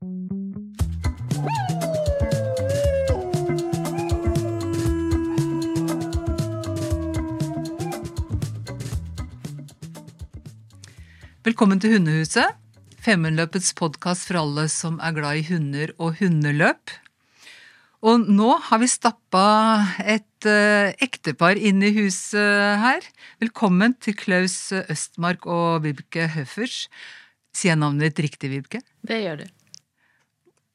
Velkommen til Hundehuset. Femundløpets podkast for alle som er glad i hunder og hundeløp. Og nå har vi stappa et uh, ektepar inn i huset her. Velkommen til Klaus Østmark og Vibke Høffers. Sier jeg navnet ditt riktig, Vibke? Det gjør du.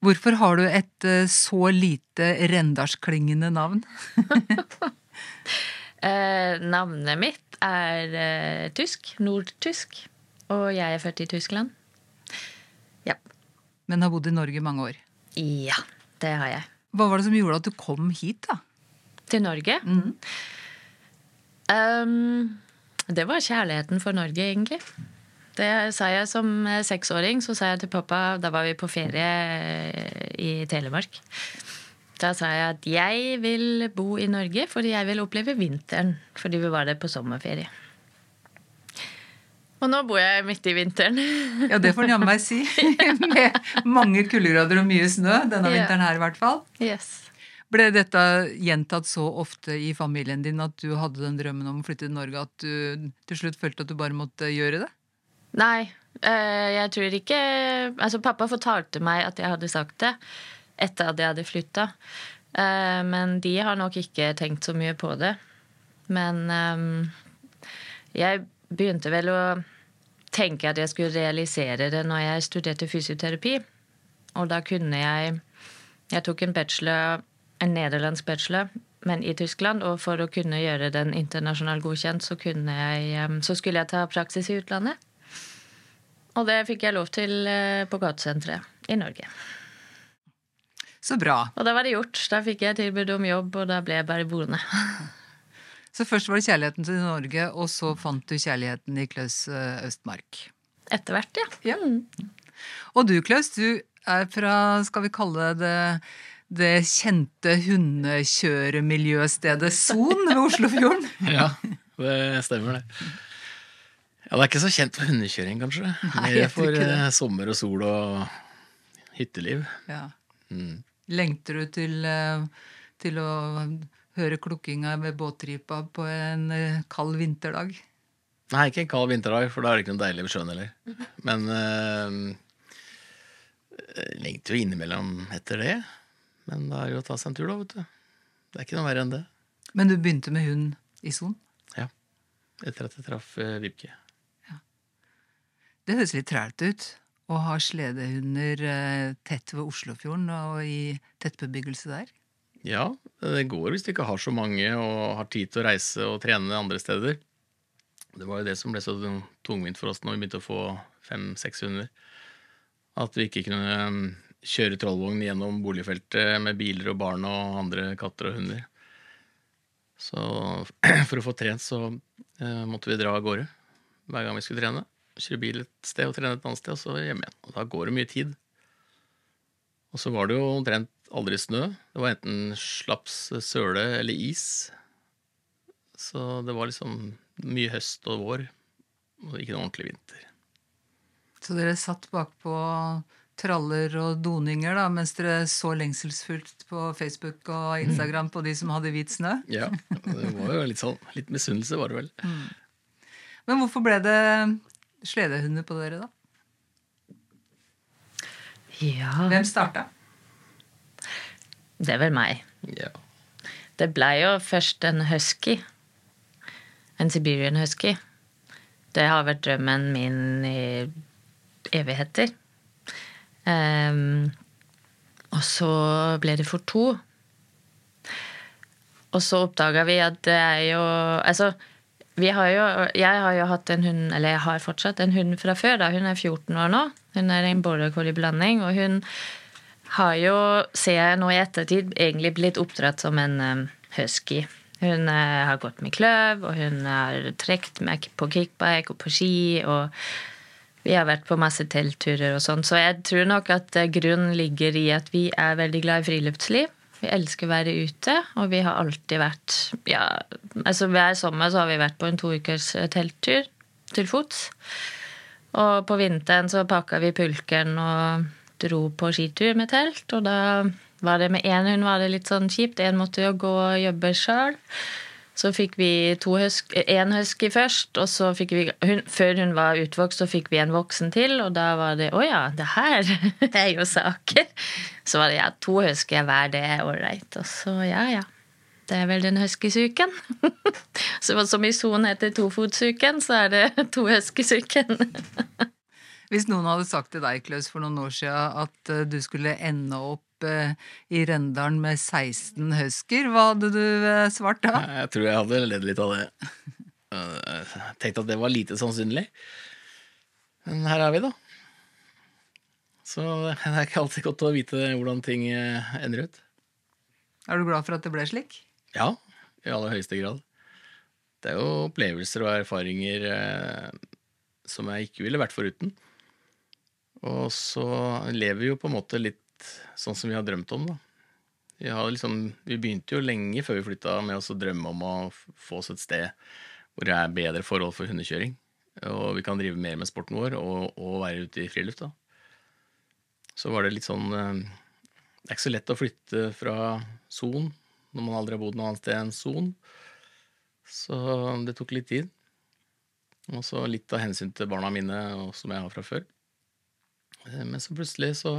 Hvorfor har du et uh, så lite rendalsklingende navn? eh, navnet mitt er eh, tysk. Nordtysk. Og jeg er født i Tyskland. Ja. Men har bodd i Norge i mange år. Ja, det har jeg. Hva var det som gjorde at du kom hit, da? Til Norge? Mm. Um, det var kjærligheten for Norge, egentlig. Det sa jeg som seksåring. Så sa jeg til pappa Da var vi på ferie i Telemark. Da sa jeg at jeg vil bo i Norge fordi jeg vil oppleve vinteren. Fordi vi var der på sommerferie. Og nå bor jeg midt i vinteren. Ja, det får en jammen meg si. Med mange kuldegrader og mye snø denne Ja. vinteren her, i hvert fall. Yes. Ble dette gjentatt så ofte i familien din at du hadde den drømmen om å flytte til Norge at du til slutt følte at du bare måtte gjøre det? Nei, eh, jeg tror ikke Altså, pappa fortalte meg at jeg hadde sagt det etter at jeg hadde flytta. Eh, Men de har nok ikke tenkt så mye på det. Men eh, jeg begynte vel å tenke at jeg skulle realisere det når jeg studerte fysioterapi. Og da kunne jeg Jeg tok en bachelor, en nederlandsk bachelor, men i Tyskland. Og for å kunne gjøre den internasjonalt godkjent, så, jeg, så skulle jeg ta praksis i utlandet. Og det fikk jeg lov til eh, på gatesenteret i Norge. Så bra. Og da var det gjort. Da fikk jeg tilbud om jobb, og da ble jeg bare boende. Så først var det kjærligheten til Norge, og så fant du kjærligheten i Klaus eh, Østmark. Etter hvert, ja. Ja. Og du, Klaus, du er fra, skal vi kalle det det kjente hundekjøremiljøstedet Son ved Oslofjorden. Ja, det stemmer, det. Ja, Det er ikke så kjent for hundekjøring, kanskje. Nei, Mer for det. eh, sommer og sol og hytteliv. Ja. Mm. Lengter du til, eh, til å høre klukkinga ved båtripa på en eh, kald vinterdag? Nei, ikke en kald vinterdag, for da er det ikke noe deilig ved sjøen heller. Men eh, lengter jo innimellom etter det. Men da er jo å ta seg en tur, da, vet du. Det er ikke noe verre enn det. Men du begynte med hund i Son? Ja. Etter at jeg traff eh, Vibke. Det høres litt trælt ut å ha sledehunder eh, tett ved Oslofjorden og i tettbebyggelse der. Ja, det går hvis du ikke har så mange og har tid til å reise og trene andre steder. Det var jo det som ble så tungvint for oss når vi begynte å få fem-seks hunder. At vi ikke kunne um, kjøre trollvogn gjennom boligfeltet med biler og barn og andre katter og hunder. Så for å få trent så eh, måtte vi dra av gårde hver gang vi skulle trene. Kjøre bil et sted og trene et annet sted, og så hjem igjen. Og da går det mye tid. Og så var det jo omtrent aldri snø. Det var enten slaps, søle eller is. Så det var liksom mye høst og vår, og ikke noe ordentlig vinter. Så dere satt bakpå traller og doninger da, mens dere så lengselsfullt på Facebook og Instagram på de som hadde hvit snø? Ja, det var jo litt sånn, litt misunnelse var det vel. Men hvorfor ble det sledehunder på dere, da? Ja, Hvem starta? det er vel meg. Ja. Det blei jo først en husky. En Siberian husky. Det har vært drømmen min i evigheter. Um, og så ble det for to. Og så oppdaga vi at det er jo Altså, har jo Jeg har jo hatt en hund, eller jeg har fortsatt en hund fra før. da, Hun er 14 år nå. Hun er en border collie-blanding. Og hun har jo, ser jeg nå i ettertid, egentlig blitt oppdratt som en um, husky. Hun uh, har gått med kløv, og hun har trukket meg på kickbike og på ski. og vi har vært på masse teltturer og sånn, så jeg tror nok at eh, grunnen ligger i at vi er veldig glad i friluftsliv. Vi elsker å være ute, og vi har alltid vært ja, altså Hver sommer så har vi vært på en to ukers eh, telttur til fots. Og på vinteren så pakka vi pulkeren og dro på skitur med telt. Og da var det med én hund var det litt sånn kjipt. Én måtte jo gå og jobbe sjøl. Så fikk vi en husky først, og så fikk vi hun, Før hun var utvokst, så fikk vi en voksen til, og da var det Å ja, det her er jo saker. Så var det ja, to huskyer hver, det er ålreit. Og så ja, ja. Det er vel den huskysyken. så som i sonen heter tofotsyken, så er det to huskysuken. Hvis noen hadde sagt til deg, Klaus, for noen år siden at eh, du skulle ende opp eh, i Rendalen med 16 husker, hva hadde du eh, svart da? Jeg tror jeg hadde ledd litt av det. Jeg tenkte at det var lite sannsynlig. Men her er vi, da. Så det er ikke alltid godt å vite hvordan ting ender ut. Er du glad for at det ble slik? Ja, i aller høyeste grad. Det er jo opplevelser og erfaringer som jeg ikke ville vært foruten. Og så lever vi jo på en måte litt sånn som vi har drømt om, da. Vi, liksom, vi begynte jo lenge før vi flytta med oss å drømme om å få oss et sted hvor det er bedre forhold for hundekjøring. Og vi kan drive mer med sporten vår og, og være ute i friluft. da. Så var det litt sånn eh, Det er ikke så lett å flytte fra Son når man aldri har bodd noe annet sted enn Son. Så det tok litt tid. Og så litt av hensyn til barna mine, som jeg har fra før. Eh, men så plutselig så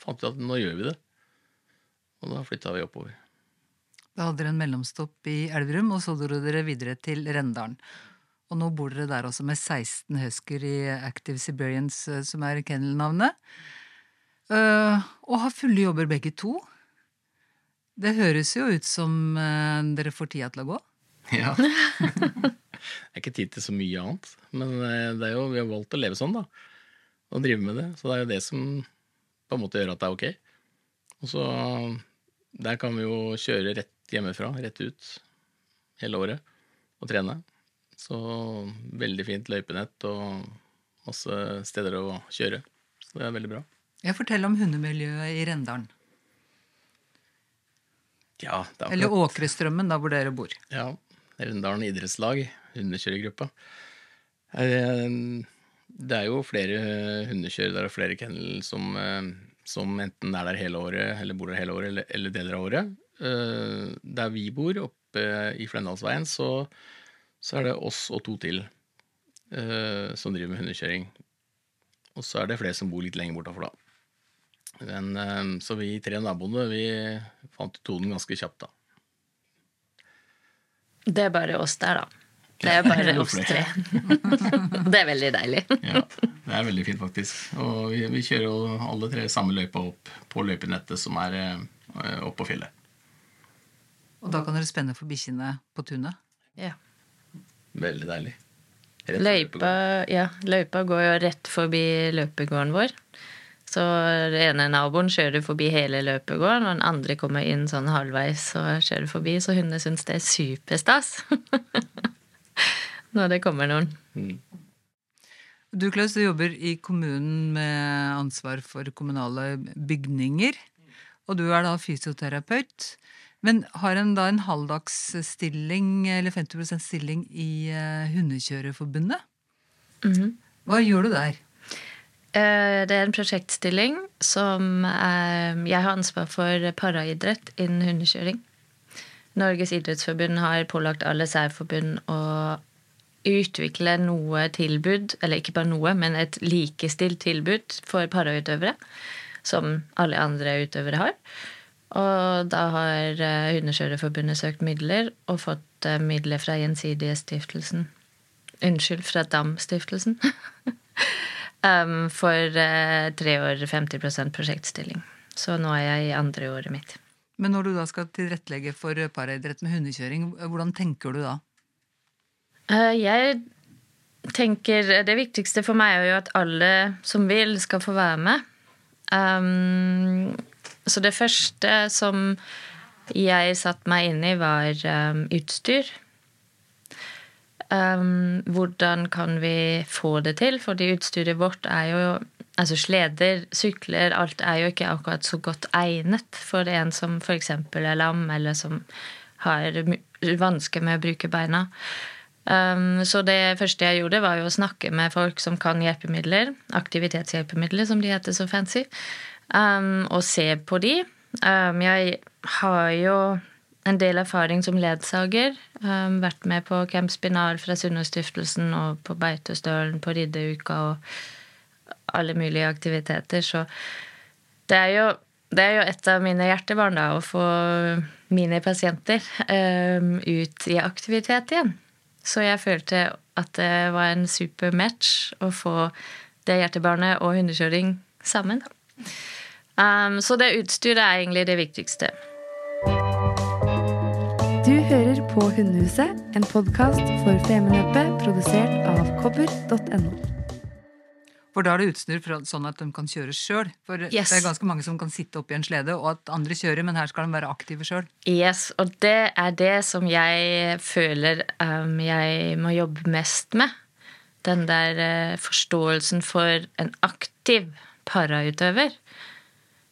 fant vi at nå gjør vi det. Og da flytta vi oppover. Da hadde dere en mellomstopp i Elverum, og så dro dere videre til Rendalen. Og nå bor dere der også med 16 husker i Active Siberians, eh, som er kennelnavnet. Uh, og har fulle jobber begge to. Det høres jo ut som uh, dere får tida til å gå? Ja. det er ikke tid til så mye annet. Men det er jo, vi har valgt å leve sånn, da Og drive med det. Så det er jo det som på en måte gjøre at det er ok. Og så der kan vi jo kjøre rett hjemmefra, rett ut, hele året og trene. Så veldig fint løypenett og masse steder å kjøre. Så det er veldig bra. Jeg forteller om hundemiljøet i Rendalen. Ja, er Eller Åkrestrømmen, da hvor dere bor. Ja. Rendalen idrettslag, hundekjøregruppa. Det er jo flere hundekjørere og flere kennel som, eh, som, enten er der hele året, eller bor der hele året, eller, eller deler av året. Eh, der vi bor, oppe i Flendalsveien, så, så, er det oss og to til uh, som driver med hundekjøring. Og så er det flere som bor litt lenger bortafor, da. Men, så vi tre naboene vi fant tonen ganske kjapt, da. Det er bare oss der, da. Det er bare oss tre. det er veldig deilig. ja, det er veldig fint, faktisk. Og vi, vi kjører jo alle tre samme løypa opp på løypenettet som er eh, opp på fjellet. Og da kan dere spenne for bikkjene på tunet? Ja. Veldig deilig. Løypa, ja, løypa går jo rett forbi løpegården vår. Så den ene naboen kjører forbi hele løpegården, og den andre kommer inn sånn halvveis og kjører forbi, så hundene syns det er superstas. når det kommer noen. Mm. Du Klaus, du jobber i kommunen med ansvar for kommunale bygninger. Og du er da fysioterapeut. Men har en da en halvdagsstilling, eller 50% stilling, i uh, Hundekjørerforbundet? Mm -hmm. Hva gjør du der? Uh, det er en prosjektstilling som Jeg har ansvar for paraidrett innen hundekjøring. Norges idrettsforbund har pålagt alle særforbund å utvikle noe tilbud, eller ikke bare noe, men et likestilt tilbud for parautøvere, som alle andre utøvere har. Og da har eh, Hundekjørerforbundet søkt midler og fått eh, midler fra Gjensidigestiftelsen. Unnskyld, fra Dam-stiftelsen. um, for uh, tre år 50% prosjektstilling. Så nå er jeg i andre året mitt. Men når du da skal tilrettelegge for paraidrett med hundekjøring, hvordan tenker du da? Eh, jeg tenker Det viktigste for meg er jo at alle som vil, skal få være med. Um, så det første som jeg satte meg inn i, var um, utstyr. Um, hvordan kan vi få det til? Fordi utstyret vårt er jo Altså sleder, sykler, alt er jo ikke akkurat så godt egnet for en som f.eks. er lam, eller som har vansker med å bruke beina. Um, så det første jeg gjorde, var jo å snakke med folk som kan hjelpemidler. Aktivitetshjelpemidler, som de heter så fancy. Um, og se på de. Um, jeg har jo en del erfaring som ledsager. Um, vært med på Camp Spinal fra Sunnaastiftelsen og på Beitostølen, på Riddeuka og alle mulige aktiviteter. Så det er jo, det er jo et av mine hjertebarn, da, å få mine pasienter um, ut i aktivitet igjen. Så jeg følte at det var en super match å få det hjertebarnet og hundekjøring sammen. Um, så det utstyret er egentlig det viktigste. Du hører på Hundehuset, en podkast for Femundløpet produsert av kobber.no. For da er det utstyr sånn at de kan kjøre sjøl. For Yes. det er ganske mange som kan sitte oppi en slede, og at andre kjører, men her skal de være aktive sjøl. Yes, og det er det som jeg føler um, jeg må jobbe mest med. Den der uh, forståelsen for en aktiv parautøver.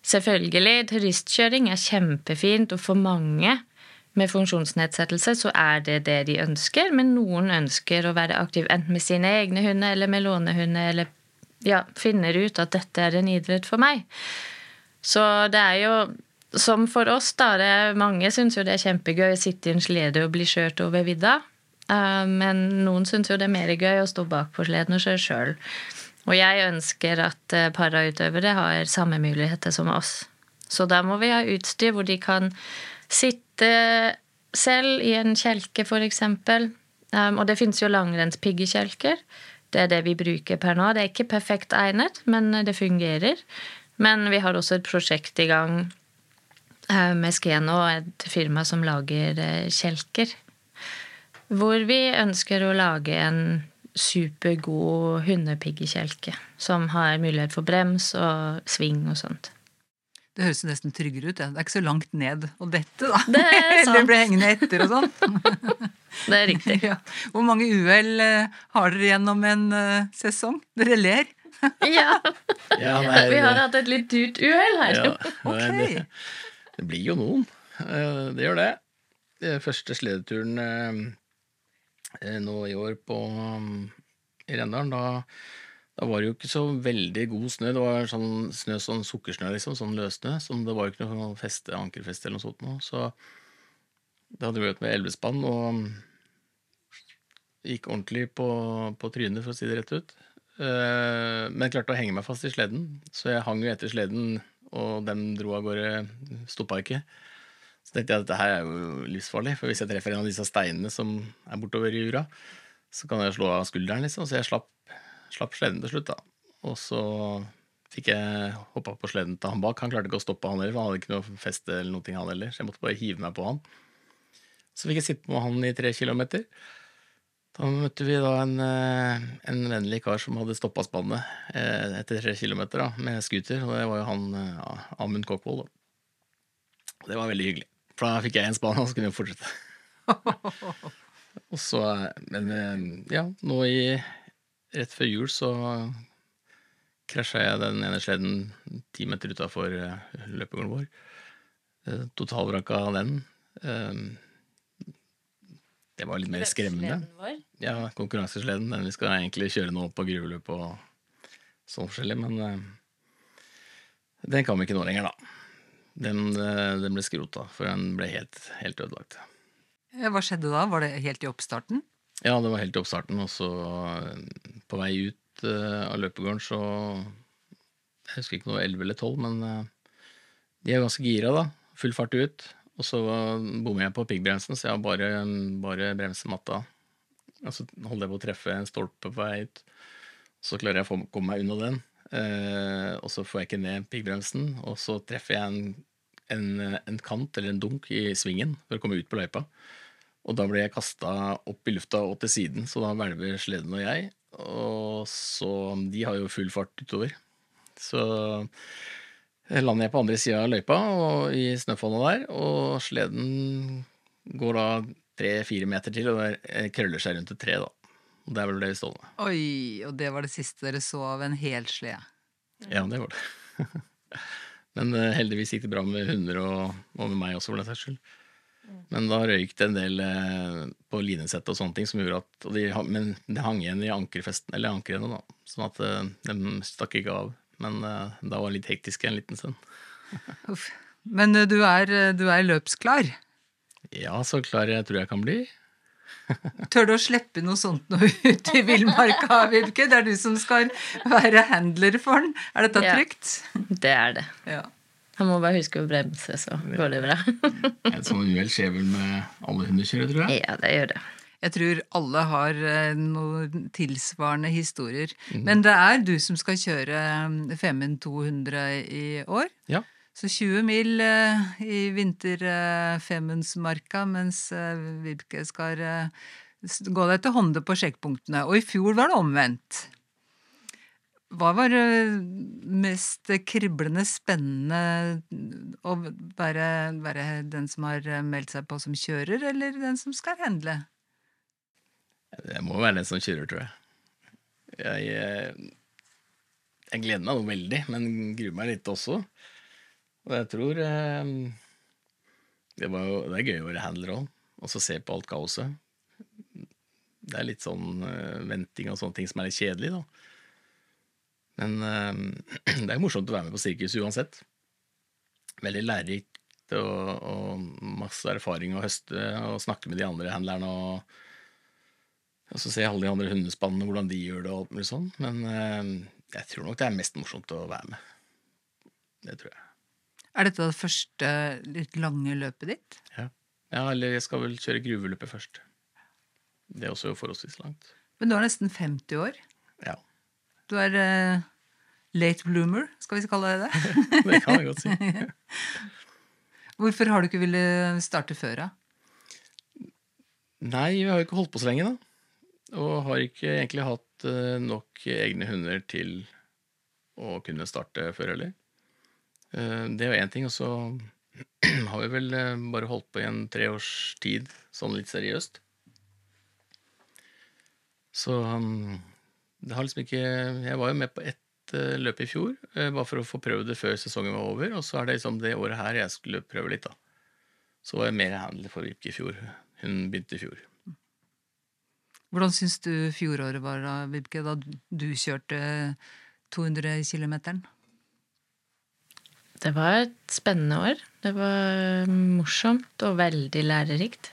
Selvfølgelig, turistkjøring er kjempefint, og for mange med funksjonsnedsettelse så er det det de ønsker, men noen ønsker å være aktiv enten med sine egne hunder eller med lånehunder, eller ja, finner ut at dette er en idrett for meg. Så det er jo som for oss, da. Det mange syns jo det er kjempegøy å sitte i en slede og bli kjørt over vidda. Eh, Men noen syns jo det er mer gøy å stå bak på sleden og kjøre sjøl. Og jeg ønsker at eh, parautøvere har samme muligheter som oss. Så da må vi ha utstyr hvor de kan sitte selv i en kjelke, eksempel. Um, og det finnes jo langrennspiggekjelker. Det er det vi bruker per nå. Det er ikke perfekt egnet, men det fungerer. Men vi har også et prosjekt i gang eh, med Skeno, et firma som lager eh, kjelker. Hvor vi ønsker å lage en supergod hundepiggekjelke. Som har mulighet for brems og sving og sånt. Det høres jo nesten tryggere ut. Ja. Det er ikke så langt ned å dette, da. Det er sant. Eller blir hengende etter og sånn. Det er riktig. Ja. Hvor mange uhell eh, har dere gjennom en eh, sesong? Dere ler. Ja, Ja, nei, vi har det- hatt et litt dyrt uhell her. Ja, okay. nei, det, det blir jo noen. Eh, Det gjør det. Det Første sledeturen nå i år på i Rendalen, da, da var det jo ikke så veldig god snø. Det var sånn snø, sånn sukkersnø, liksom, sånn løssnø. Som det var jo ikke noe feste, ankerfeste eller noe sånt noe. Så da hadde vi vært med elvespann og gikk ordentlig på, på trynet, for å si det rett ut. Eh, Men klarte å henge meg fast i sleden, så jeg hang jo etter sleden, og dem dro av gårde, stoppa ikke. Så tenkte jeg at dette her er jo livsfarlig, for hvis jeg treffer en av disse steinene som er bortover i jura, så kan jeg slå av skulderen, liksom. Så jeg slapp, slapp sleden til slutt, da. Og så fikk jeg hoppa på sleden til han bak. Han klarte ikke å stoppe han heller, for han hadde ikke noe feste eller noe, han heller. Så jeg måtte bare hive meg på han. Så fikk jeg sitte med han i tre kilometer. Da møtte vi da en, eh, en vennlig kar som hadde stoppa spannet eh, etter tre kilometer da, med scooter, og det var jo han eh, ja, Amund Kokkvold. da. Og Det var veldig hyggelig, for da fikk jeg en spann, og så kunne vi fortsette. og så, eh, Men eh, ja, nå i rett før jul så krasja jeg den ene sleden ti meter utafor løpegården vår. Totalvranka Totalvraka den. Eh, Det var litt mer skremmende. Vår. Ja, konkurransesleden. Den vi skal egentlig kjøre nå på gruveløp og sånn forskjellig, men eh, den kan vi ikke nå lenger, da. Den, eh, den ble skrota, for den ble helt, helt ødelagt. Hva skjedde da? Var det helt i oppstarten? Ja, det var helt i oppstarten, og så eh, på vei ut uh, av løpegården så Jeg husker ikke noe 11 eller 12, men uh, de er ganske gira, da. Full fart ut. Og så bommer jeg på piggbremsen, så jeg bare, bare bremsematta. Og så holder jeg på å treffe en stolpe på vei ut. Så klarer jeg å komme meg unna den. Uh, og så får jeg ikke ned piggbremsen, og så treffer jeg en, en, en kant eller en dunk i svingen for å komme ut på løypa. Og da ble jeg kasta opp i lufta og til siden, så da hvelver sleden og jeg. Og så De har jo full fart utover. Så lander jeg på andre sida av løypa og i snøfonna der, og sleden går da tre-fire meter til, og der krøller seg rundt et tre, da. Og der ble vi stående. Oi, og det var det siste dere så av en hel slede. Ja, det var det. Men eh, heldigvis gikk det bra med hunder og, og med meg også, for den saks skyld. Men da røyk det en del eh, på linesettet og sånne ting som gjorde at og de, Men det hang igjen i ankerfesten, eller ankerene, da. Sånn at eh, de stakk ikke av. Men eh, da var det litt hektisk en liten stund. Uff. Men du er, du er løpsklar. Ja, så klar jeg tror jeg kan bli. Tør du å slippe noe sånt nå ut i villmarka, Vibke? Det er du som skal være handler for den. Er dette Ja. trygt? Det er det. Ja. Han må bare huske å bremse, så går det bra. Et sånt uhell skjer vel med alle hundekjørere, tror jeg. ja, det gjør det. Jeg tror alle har eh, noen tilsvarende historier. Men det er du som skal kjøre eh, Femund 200 i år. Ja. Så 20 mil eh, i vinter-Femundsmarka, mens eh, Vibke skal gå deg til hånde på sjekkpunktene. Og i fjor var det omvendt. Hva var det mest kriblende spennende å være, være den som har eh, meldt seg på som kjører, eller den som skal handle? Det må være den som kjører, tror jeg. Jeg, eh, jeg gleder meg nå veldig, men gruer meg litt også. Og jeg tror eh, det, jo, det er gøy å være handler òg, og så se på alt kaoset. Det er litt sånn eh, venting og sånne ting som er litt kjedelig, da. Men eh, det er morsomt å være med på sirkus uansett. Veldig lærerikt og, og masse erfaring å høste og snakke med de andre handlerne. og og så jeg alle de andre hundespannene, hvordan de gjør det og alt mulig sånn. Men eh, jeg tror nok det er mest morsomt å være med. Det tror jeg. Er dette det første litt lange løpet ditt? Ja, ja eller jeg skal vel kjøre gruveløpet først. Det er også forholdsvis langt. Men du er nesten 50 år. Ja, Du er uh, late bloomer, skal vi kalle det det. det kan jeg godt si. Hvorfor har du ikke villet starte før, da? Nei, vi har jo ikke holdt på så lenge, da. Og har ikke egentlig hatt uh, nok egne hunder til å kunne starte før heller. Uh, det er jo én ting, og så har vi vel bare holdt på i en tre års tid, sånn litt seriøst. Så um, det har liksom ikke Jeg var jo med på ett eh, løp i fjor, eh, bare for å få prøvd det før sesongen var over, og så er det liksom det året her jeg skulle prøve litt, da. Så var jeg mer handler for Vibke i fjor. Hun begynte i fjor. Hvordan syns du fjoråret var, da, Vibke, da du kjørte 200 km? Det var et spennende år. Det var morsomt og veldig lærerikt.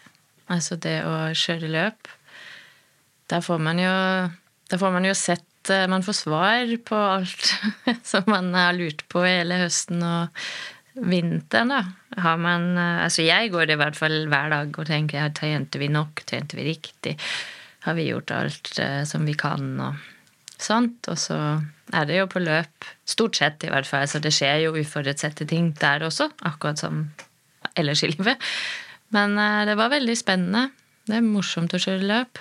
Altså det å kjøre løp. Der får man jo, der får man jo sett eh, Man får svar på alt som man har lurt på hele høsten og vinteren, da. Har man eh, Altså jeg går i hvert fall hver dag og tenker ja, trente vi nok? Tjente vi riktig? Har vi gjort alt eh, som vi kan? og sånt. Og så er det jo på løp, stort sett i hvert fall, så det skjer jo uforutsette ting der også, akkurat som ellers i livet. Men det var veldig spennende. Det er morsomt å kjøre løp.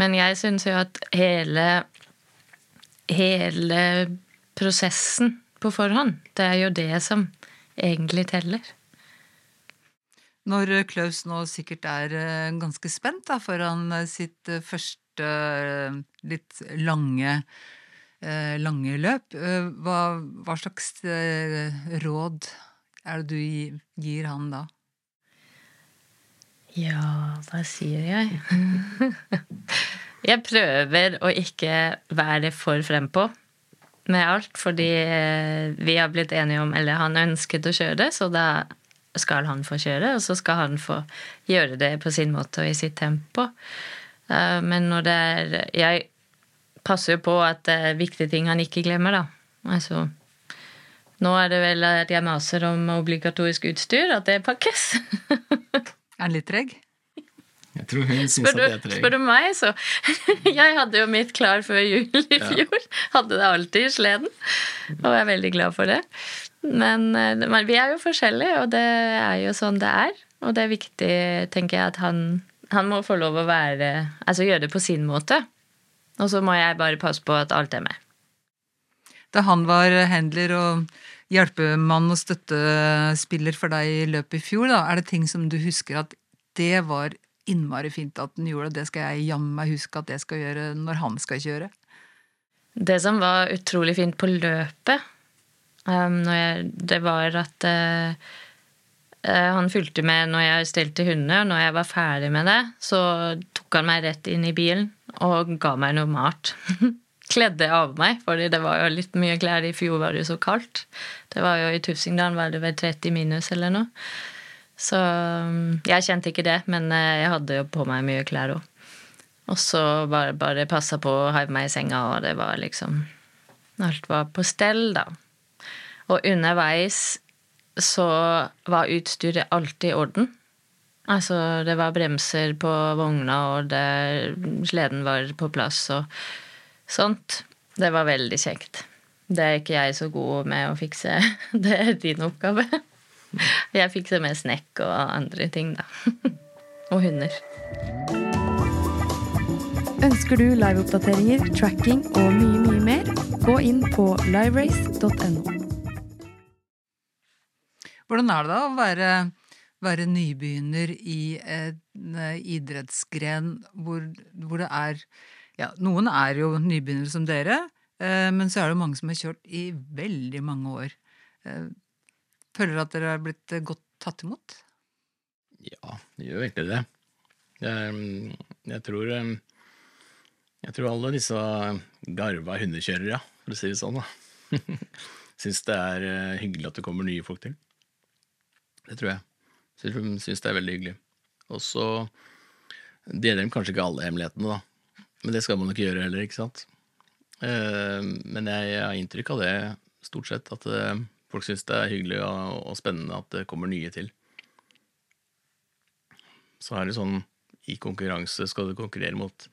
Men jeg syns jo at hele hele prosessen på forhånd, det er jo det som egentlig teller. Når Klaus nå sikkert er eh, ganske spent da, foran eh, sitt eh, første litt lange, lange løp, hva, hva slags råd er det du gir han da? Ja, hva sier jeg? jeg prøver å ikke være for frempå med alt, fordi eh, vi har blitt enige om Eller han ønsket å kjøre, så da skal han få kjøre, og så skal han få gjøre det på sin måte og i sitt tempo. Eh, Men når det er Jeg passer jo på at det er viktige ting han ikke glemmer, da. Altså Nå er det vel at jeg maser om obligatorisk utstyr, at det pakkes. Er han litt treg? Jeg tror hun syns Spør at det er trøy. spør du meg, så Jeg hadde jo mitt klar før jul i fjor. Hadde det alltid i sleden. Og er veldig glad for det. Men, eh, men vi er jo forskjellige, og det er jo sånn det er. Og det er viktig, tenker jeg, at han, han må få lov å være Altså gjøre det på sin måte. Og så må jeg bare passe på at alt er med. Da han var handler og hjelpemann og støttespiller for deg i løpet i fjor, da, er det ting som du husker at det var innmari fint at han gjorde, det. det skal jeg jammen meg huske at jeg skal gjøre når han skal kjøre? Det som var utrolig fint på løpet, um, jeg, det var at Eh, Han fulgte med når jeg stelte hundene, og når jeg var ferdig med det, så tok han meg rett inn i bilen og ga meg noe mat. Kledde av meg, fordi det var jo litt mye klær. I fjor var det jo så kaldt. Det var jo I Tufsingdalen var det vel 30 minus eller noe. Så mm, jeg kjente ikke det, men eh, jeg hadde jo på meg mye klær òg. Og så bare, bare passa på å hive meg i senga, og det var liksom Alt var på stell, da. Og underveis så var utstyret alltid i orden. Altså, det var bremser på vogna, og sleden var på plass og sånt. Det var veldig kjekt. Det er ikke jeg så god med å fikse. Det er din oppgave. Jeg fikser med snekk og andre ting, da. Og hunder. Ønsker du liveoppdateringer, tracking og mye, mye mer? Gå inn på liverace.no. Hvordan er det da å være, være nybegynner i en eh, idrettsgren hvor, hvor det er ja, Noen er jo nybegynnere som dere, eh, men så er det mange som har kjørt i veldig mange år. Føler dere at dere har blitt eh, godt tatt imot? Ja, det gjør egentlig det. Jeg, jeg tror eh, Jeg tror alle disse garva hundekjørere, for å si det sånn, da, syns det er eh, hyggelig at det kommer nye folk til. Det tror jeg. Syns det er veldig hyggelig. Og så deler de kanskje ikke alle hemmelighetene, da. Men det skal man ikke gjøre heller, ikke sant. Eh, Men jeg har inntrykk av det, stort sett, at folk syns det er hyggelig og og spennende at det kommer nye til. Så er det sånn, i konkurranse skal du konkurrere mot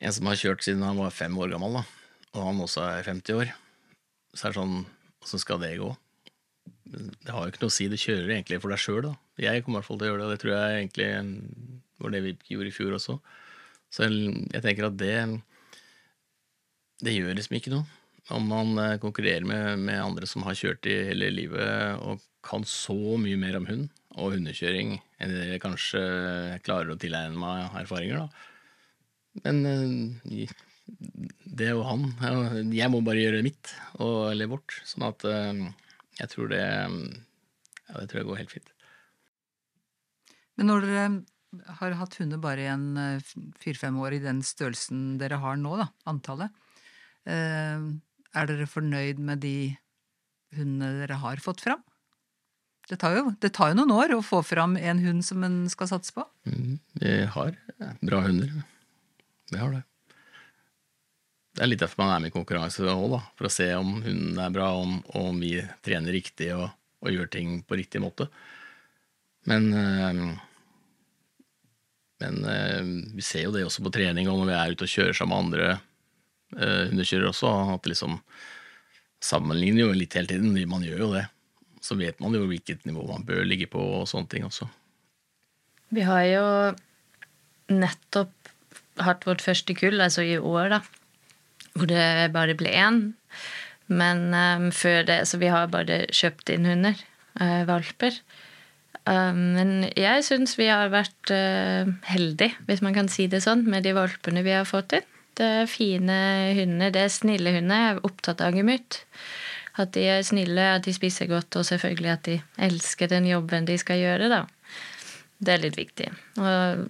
en som har kjørt siden han var fem år gammel, da, og han også er 50 år. Så er det sånn, åssen skal det gå? Det har jo ikke noe å si, du kjører egentlig for deg sjøl. Jeg kommer i hvert fall til å gjøre det, og det tror jeg egentlig var det vi gjorde i fjor også. Så jeg, jeg tenker at det det gjør liksom ikke noe. Om man eh, konkurrerer med, med andre som har kjørt i hele livet og kan så mye mer om hund og hundekjøring enn det kanskje klarer å tilegne meg erfaringer, da. Men eh, det er jo han. Jeg må bare gjøre mitt, og, eller vårt. Sånn at eh, jeg tror det Ja, det tror jeg går helt fint. Men når dere har hatt hunder bare i en fire-fem år i den størrelsen dere har nå, da, antallet, er dere fornøyd med de hundene dere har fått fram? Det tar, jo, det tar jo noen år å få fram en hund som en skal satse på. Mm, Vi har bra hunder. Vi har det. Det er litt derfor man er med i konkurranse òg. For å se om hunden er bra, om, om vi trener riktig og, og gjør ting på riktig måte. Men eh, Men eh, vi ser jo det også på trening, og når vi er ute og kjører sammen med andre eh, hundekjørere også, at liksom sammenligner jo litt hele tiden. Man gjør jo det. Så vet man jo hvilket nivå man bør ligge på og sånne ting også. Vi har jo nettopp hatt vårt første kull, altså i år, da. Hvor det bare ble én. Men um, før det Så vi har bare kjøpt inn hunder. Uh, valper. Um, men jeg syns vi har vært uh, heldige, hvis man kan si det sånn, med de valpene vi har fått inn. Er fine hunder. Det er snille hunder. Jeg er opptatt av gemytt. At de er snille, at de spiser godt, og selvfølgelig at de elsker den jobben de skal gjøre, da. Det er litt viktig. Og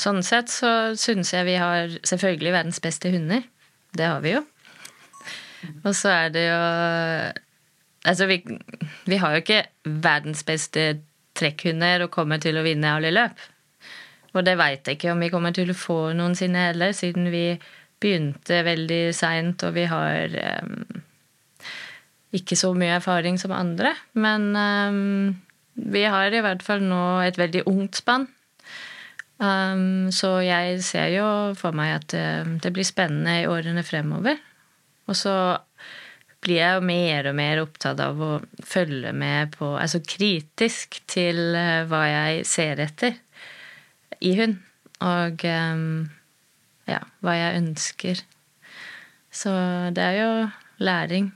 sånn sett så syns jeg vi har selvfølgelig verdens beste hunder. Det har vi jo. Og så er det jo Altså, vi, vi har jo ikke verdens beste trekkhunder og kommer til å vinne alle løp. Og det veit jeg ikke om vi kommer til å få noensinne heller, siden vi begynte veldig seint, og vi har um, ikke så mye erfaring som andre. Men um, vi har i hvert fall nå et veldig ungt spann. Um, så jeg ser jo for meg at det, det blir spennende i årene fremover. Og så blir jeg jo mer og mer opptatt av å følge med på Altså kritisk til hva jeg ser etter i hund. Og um, ja, hva jeg ønsker. Så det er jo læring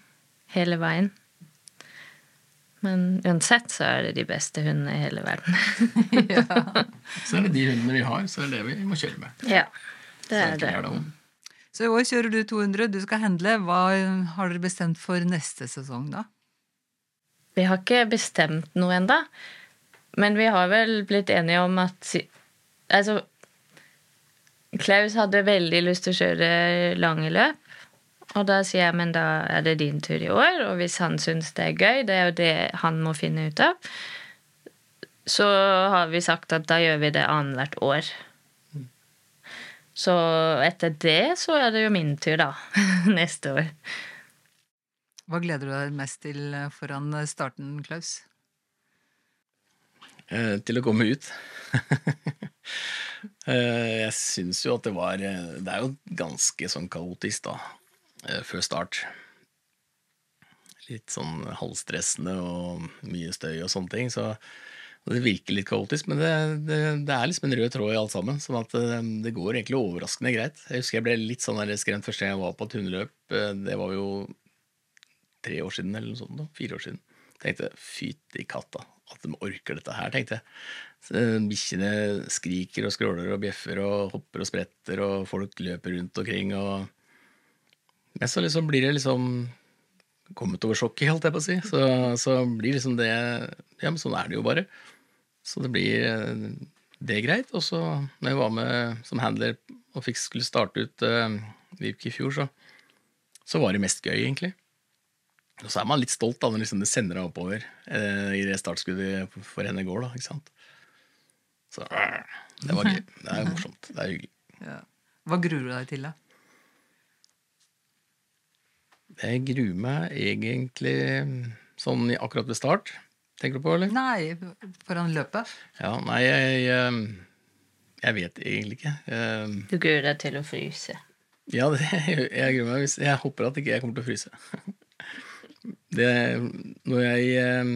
hele veien. Men uansett så er det de beste hundene i hele verden. Så er det de hundene vi har, så er det det vi må kjøre med. ja, det er det. er det. Så i år kjører du 200, du skal handle. Hva har dere bestemt for neste sesong, da? Vi har ikke bestemt noe enda, men vi har vel blitt enige om at Altså, Klaus hadde veldig lyst til å kjøre lange løp. Og da sier jeg men da er det din tur i år, og hvis han syns det er gøy, det er jo det han må finne ut av, så har vi sagt at da gjør vi det annethvert år. Så etter det så er det jo min tur, da. Neste år. Hva gleder du deg mest til eh, foran starten, Klaus? Eh, til å komme ut. Eh, jeg syns jo at det var eh, Det er jo ganske sånn kaotisk, da, eh, før start. Litt sånn halvstressende og mye støy og sånne ting. Så det virker litt kaotisk, men det, det, det er liksom en rød tråd i alt sammen. Sånn at det, går egentlig overraskende greit. Jeg husker jeg ble litt sånn skremt første gang jeg var på et hundeløp. Det var jo tre år siden eller noe sånt. da, Fire år siden. Tenkte fytti katta, at de orker dette her, tenkte jeg. Eh, Bikkjene skriker og skråler og bjeffer og hopper og spretter, og folk løper rundt omkring. og Men så liksom blir det liksom kommet over sjokket, holdt jeg på å si. Så, så blir liksom det Ja, men sånn er det jo bare. Så det blir eh, det greit. Og så, når jeg var med som handler og fikk skulle starte ut uh, Vipke i fjor, så, så var det mest gøy, egentlig. Og så er man litt stolt da, når liksom det sender deg oppover eh, i det startskuddet for henne går. da, ikke sant? Så det var gøy. Det er morsomt. Det er hyggelig. Ja. Hva gruer du deg til, da? Jeg gruer meg egentlig sånn akkurat ved start. Tenker du på, eller? Nei, foran løpet. Ja, nei, jeg, jeg, vet egentlig ikke. Eh, Du gruer deg til å fryse. Ja, det, jeg gruer meg hvis Jeg håper at ikke jeg kommer til å fryse. Det, når jeg eh,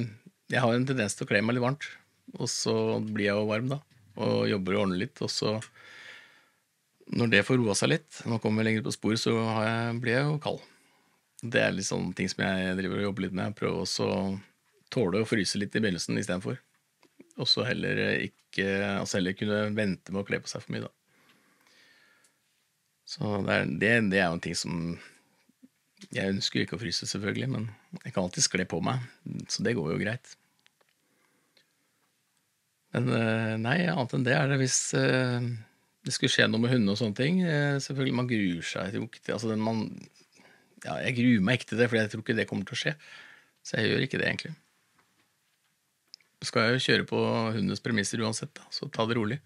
Jeg har en tendens til å kle meg litt varmt, og så blir jeg jo varm da, og jobber og ordner litt, og så Når det får roa seg litt, nå kommer jeg lenger på spor, så jeg, blir jeg jo kald. Det er litt sånne ting som jeg driver og jobber litt med. Prøver også å tåle å fryse litt i begynnelsen istedenfor. Og så heller ikke Altså heller kunne vente med å kle på seg for mye, da. Så det er, det, det er jo en ting som Jeg ønsker ikke å fryse, selvfølgelig, men jeg kan alltids kle på meg, så det går jo greit. Men eh, nei, annet enn det er det hvis eh, det skulle skje noe med hundene og sånne ting. eh, Selvfølgelig, man gruer seg jo ikke til altså, man, ja, Jeg gruer meg ikke til det, for jeg tror ikke det kommer til å skje. Så jeg gjør ikke det, egentlig. Så skal jeg jo kjøre på hundenes premisser uansett, da, så ta det rolig.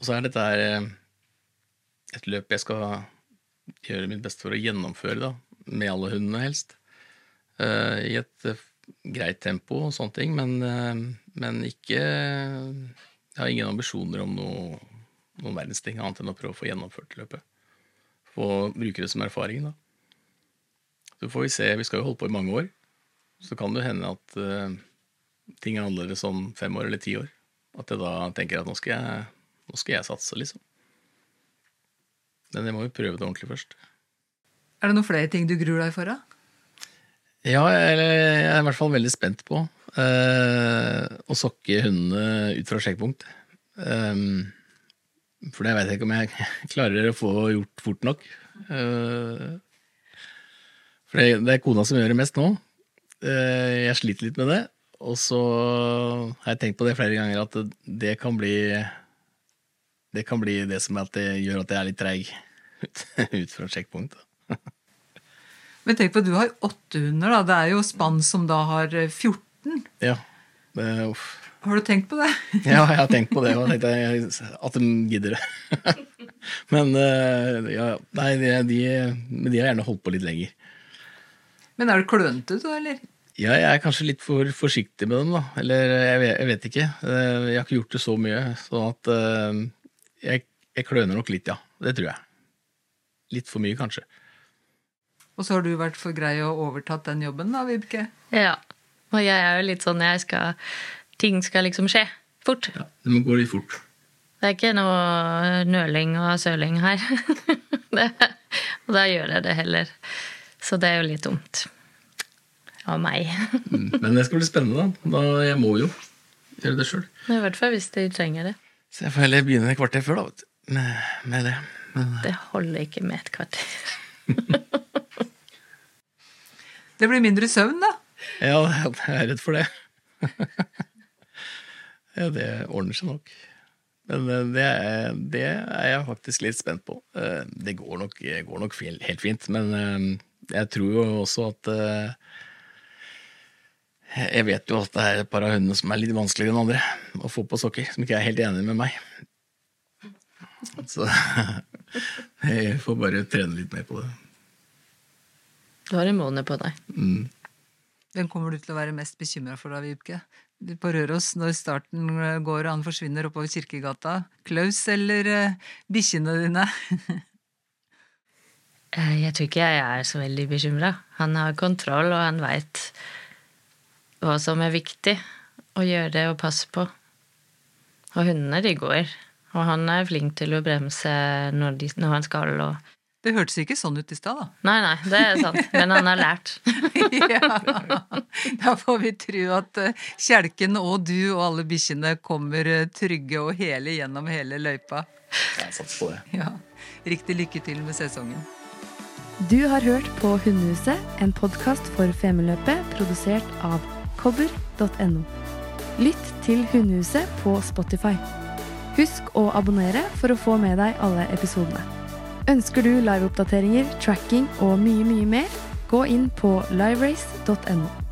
Og så er dette her et løp jeg skal gjøre mitt beste for å gjennomføre, da, med alle hundene helst. I et greit tempo og sånne ting, men, eh, men ikke Jeg har ingen ambisjoner om noe, noen verdens ting annet enn å prøve å få gjennomført løpet. Få bruke det som erfaring, da. Så får vi se. Vi skal jo holde på i mange år. Så kan det hende at uh, ting er annerledes om fem år eller ti år. At jeg da tenker at nå skal jeg, nå skal jeg satse, liksom. Men jeg må jo prøve det ordentlig først. Er det noen flere ting du gruer deg for? da? Ja, jeg jeg er i hvert fall veldig spent på uh, å sokke hundene ut fra sjekkpunkt. Um, for det vet jeg ikke om jeg klarer å få gjort fort nok. Uh, for det, det er kona som gjør det mest nå. Uh, jeg sliter litt med det. Og så har jeg tenkt på det flere ganger, at det, det kan bli det kan bli det som at det gjør at jeg er litt treig ut, ut fra sjekkpunkt. Men tenk på, du har åtte hunder, da. Det er jo spann som da har eh, 14. Ja, det, uff. Har du tenkt på det? Ja, jeg har tenkt på det, og tenkte jeg, at de gidder det. Men eh, ja, nei, de, de, de har gjerne holdt på litt lenger. Men er du klønete, du, eller? Ja, jeg er kanskje litt for forsiktig med dem, da. Eller jeg vet, jeg vet ikke. Eh, Jeg har ikke gjort det så mye, sånn at eh, jeg, jeg kløner nok litt, ja. Det tror jeg. Litt for mye, kanskje. Og så har du vært for grei og overtatt den jobben, da, Vibke? Ja. Og jeg er jo litt sånn jeg skal Ting skal liksom skje fort. Ja, Det må gå litt fort. Det er ikke noe nøling og søling her. det, og da gjør jeg det heller. Så det er jo litt dumt. Av meg. Mm, Men det skal bli spennende, da. da jeg må jo gjøre det sjøl. I hvert fall hvis de trenger det. Så jeg får heller begynne et kvarter før, da, vet du. Med, med det. Men Det holder ikke med et kvarter. Det blir mindre søvn, da. Ja, jeg er redd for det. ja, det ordner seg nok. Men eh, det er, det er jeg faktisk litt spent på. Eh, Det går nok, går nok helt fint, men eh, jeg tror jo også at Jeg vet jo at det er et par av hundene som er litt vanskeligere enn andre å få på sokker, som ikke er helt enige med meg. Så jeg får bare trene litt mer på det. Du har en måned på deg. Mm. Hvem kommer du til å være mest bekymra for da, Vibke? På Røros, når starten eh, går og han forsvinner oppover Kirkegata. Klaus eller uh, bikkjene dine? Eh, Jeg tror ikke jeg er så veldig bekymra. Han har kontroll, og han veit hva som er viktig å gjøre og passe på. Og hundene, de går. Og han er flink til å bremse når, de, når han skal. Og... Det hørtes ikke sånn ut i stad, da. Nei, nei, det er sant. Men han har lært. ja. Da får vi tro at eh, Kjelken og du og alle bikkjene kommer eh, trygge og hele gjennom hele løypa. Jeg satser på det. Ja. Riktig lykke til med sesongen. Du har hørt på Hundehuset, en podkast for Femundløpet produsert av kobber.no. Lytt til Hundehuset på Spotify. Husk å abonnere for å få med deg alle episodene. Ønsker du liveoppdateringer, tracking og mye, mye mer, gå inn på liverace.no.